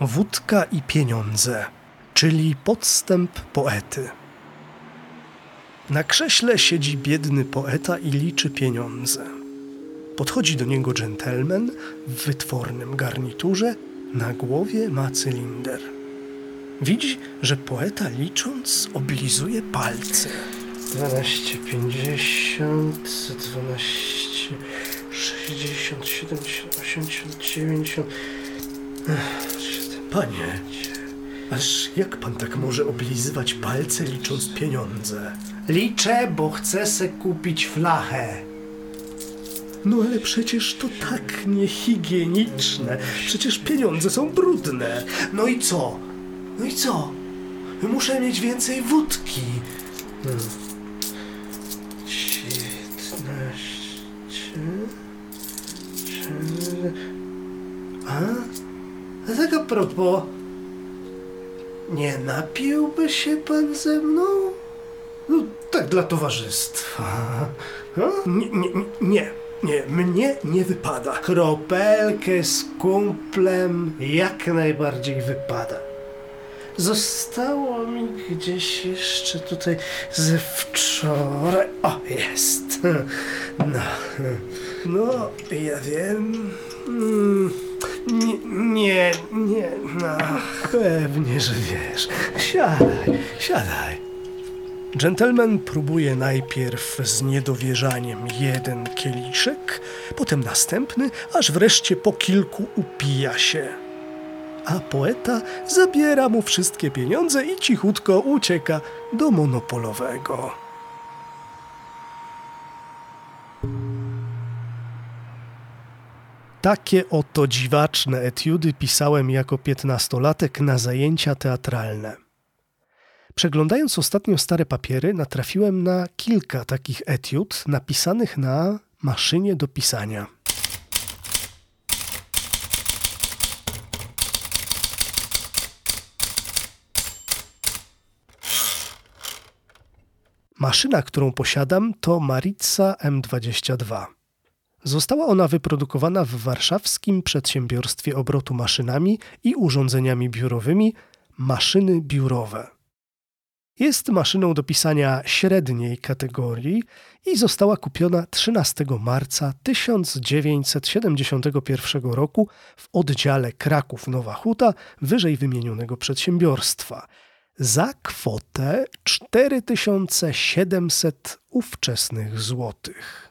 Wódka i pieniądze, czyli podstęp poety. Na krześle siedzi biedny poeta i liczy pieniądze. Podchodzi do niego dżentelmen w wytwornym garniturze, na głowie ma cylinder. Widzi, że poeta licząc oblizuje palce. 12, 50, 12, 60, 70, 80, 90. Panie, aż jak pan tak może oblizywać palce licząc pieniądze? Liczę, bo chcę se kupić flachę. No ale przecież to tak niehigieniczne. Przecież pieniądze są brudne. No i co? No i co? Muszę mieć więcej wódki. Hmm. Tak a propos, nie napiłby się pan ze mną? No, tak dla towarzystwa. No? Nie, nie, nie, nie, mnie nie wypada. Kropelkę z kumplem jak najbardziej wypada. Zostało mi gdzieś jeszcze tutaj ze wczoraj. O, jest. No, no ja wiem. Mm, Nie, nie, nie, no. Pewnie, że wiesz. Siadaj, siadaj. Dżentelmen próbuje najpierw z niedowierzaniem jeden kieliszek, potem następny, aż wreszcie po kilku upija się. A poeta zabiera mu wszystkie pieniądze i cichutko ucieka do monopolowego. Takie oto dziwaczne etiudy pisałem jako piętnastolatek na zajęcia teatralne. Przeglądając ostatnio stare papiery, natrafiłem na kilka takich etiud napisanych na maszynie do pisania. Maszyna, którą posiadam, to Maritza M22. Została ona wyprodukowana w warszawskim przedsiębiorstwie obrotu maszynami i urządzeniami biurowymi Maszyny Biurowe. Jest maszyną do pisania średniej kategorii i została kupiona 13 marca 1971 roku w oddziale Kraków Nowa Huta wyżej wymienionego przedsiębiorstwa za kwotę 4700 ówczesnych złotych.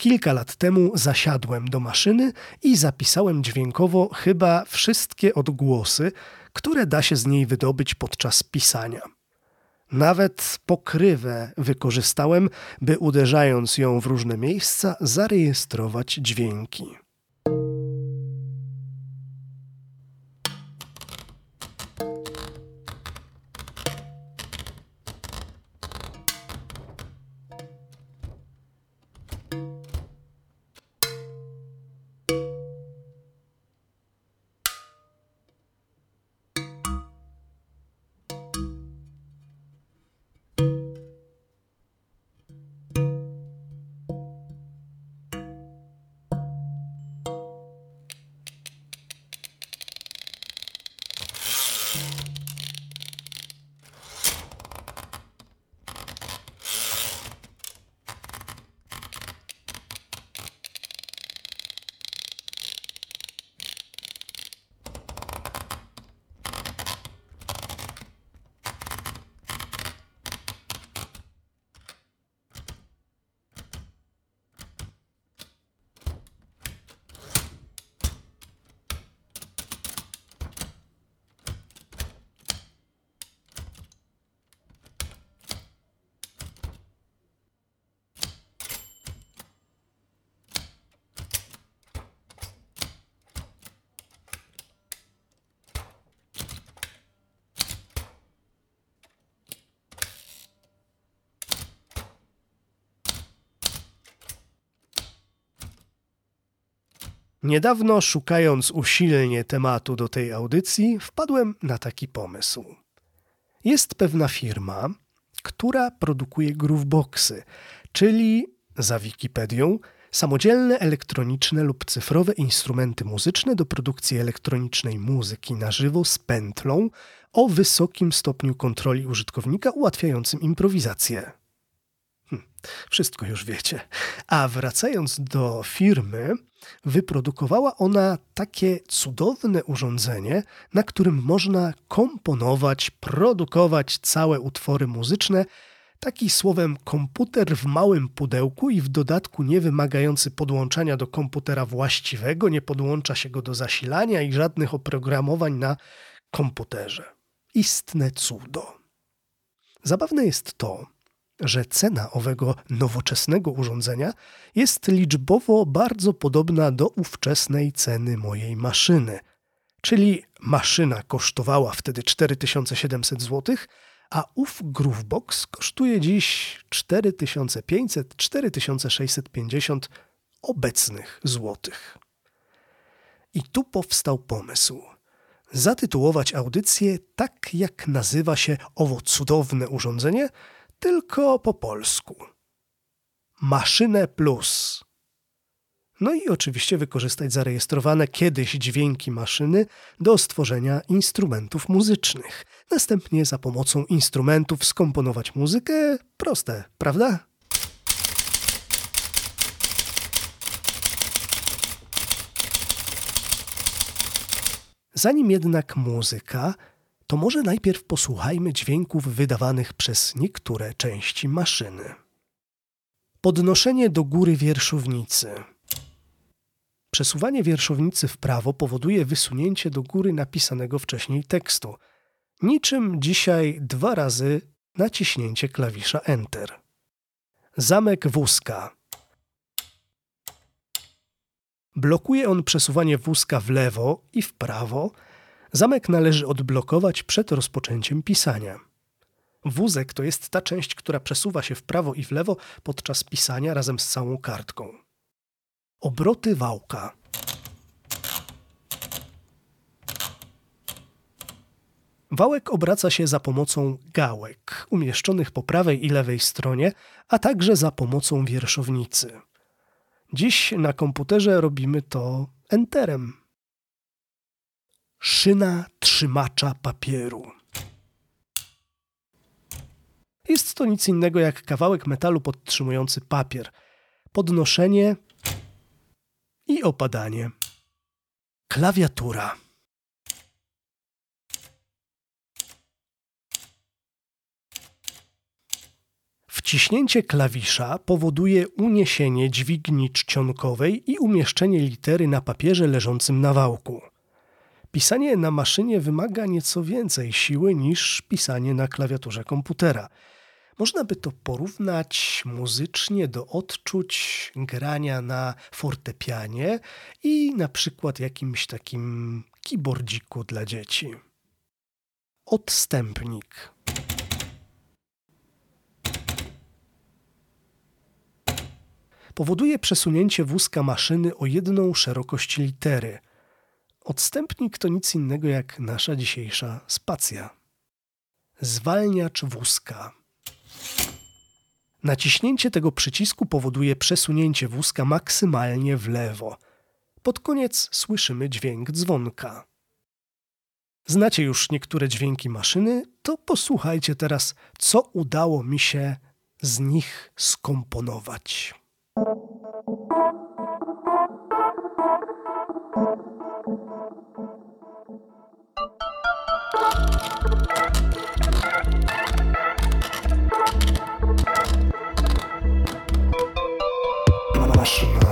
Kilka lat temu zasiadłem do maszyny i zapisałem dźwiękowo chyba wszystkie odgłosy, które da się z niej wydobyć podczas pisania. Nawet pokrywę wykorzystałem, by uderzając ją w różne miejsca, zarejestrować dźwięki. Niedawno, szukając usilnie tematu do tej audycji, wpadłem na taki pomysł. Jest pewna firma, która produkuje grooveboxy, czyli, za Wikipedią, samodzielne elektroniczne lub cyfrowe instrumenty muzyczne do produkcji elektronicznej muzyki na żywo z pętlą o wysokim stopniu kontroli użytkownika ułatwiającym improwizację. Hm, wszystko już wiecie. A wracając do firmy, wyprodukowała ona takie cudowne urządzenie, na którym można komponować, produkować całe utwory muzyczne. Taki słowem komputer w małym pudełku i w dodatku nie wymagający podłączania do komputera właściwego, nie podłącza się go do zasilania i żadnych oprogramowań na komputerze. Istne cudo. Zabawne jest to, że cena owego nowoczesnego urządzenia jest liczbowo bardzo podobna do ówczesnej ceny mojej maszyny. Czyli maszyna kosztowała wtedy 4700 zł, a ów Groovebox kosztuje dziś 4500-4650 obecnych złotych. I tu powstał pomysł. Zatytułować audycję tak, jak nazywa się owo cudowne urządzenie – tylko po polsku. Maszynę Plus. No i oczywiście wykorzystać zarejestrowane kiedyś dźwięki maszyny do stworzenia instrumentów muzycznych. Następnie za pomocą instrumentów skomponować muzykę. Proste, prawda? Zanim jednak muzyka, to może najpierw posłuchajmy dźwięków wydawanych przez niektóre części maszyny. Podnoszenie do góry wierszownicy. Przesuwanie wierszownicy w prawo powoduje wysunięcie do góry napisanego wcześniej tekstu, niczym dzisiaj dwa razy naciśnięcie klawisza Enter. Zamek wózka. Blokuje on przesuwanie wózka w lewo i w prawo, Zamek należy odblokować przed rozpoczęciem pisania. Wózek to jest ta część, która przesuwa się w prawo i w lewo podczas pisania razem z całą kartką. Obroty wałka. Wałek obraca się za pomocą gałek umieszczonych po prawej i lewej stronie, a także za pomocą wierszownicy. Dziś na komputerze robimy to enterem szyna trzymacza papieru. Jest to nic innego jak kawałek metalu podtrzymujący papier, podnoszenie i opadanie. Klawiatura. Wciśnięcie klawisza powoduje uniesienie dźwigni czcionkowej i umieszczenie litery na papierze leżącym na wałku. Pisanie na maszynie wymaga nieco więcej siły niż pisanie na klawiaturze komputera. Można by to porównać muzycznie do odczuć grania na fortepianie i na przykład jakimś takim keyboardziku dla dzieci. Odstępnik. Powoduje przesunięcie wózka maszyny o jedną szerokość litery – Odstępnik to nic innego jak nasza dzisiejsza spacja. Zwalniacz wózka. Naciśnięcie tego przycisku powoduje przesunięcie wózka maksymalnie w lewo. Pod koniec słyszymy dźwięk dzwonka. Znacie już niektóre dźwięki maszyny, to posłuchajcie teraz, co udało mi się z nich skomponować. Maszyna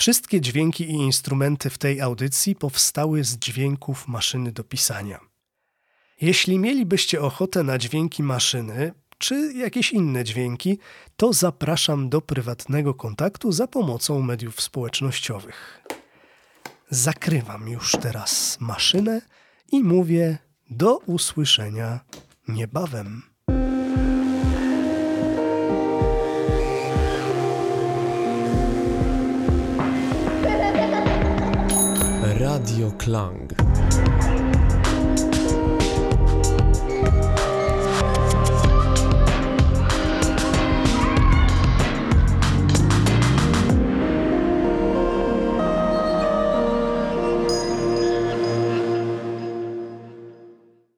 Wszystkie dźwięki i instrumenty w tej audycji powstały z dźwięków maszyny do pisania. Jeśli mielibyście ochotę na dźwięki maszyny, czy jakieś inne dźwięki, to zapraszam do prywatnego kontaktu za pomocą mediów społecznościowych. Zakrywam już teraz maszynę i mówię do usłyszenia niebawem. Radio Klang.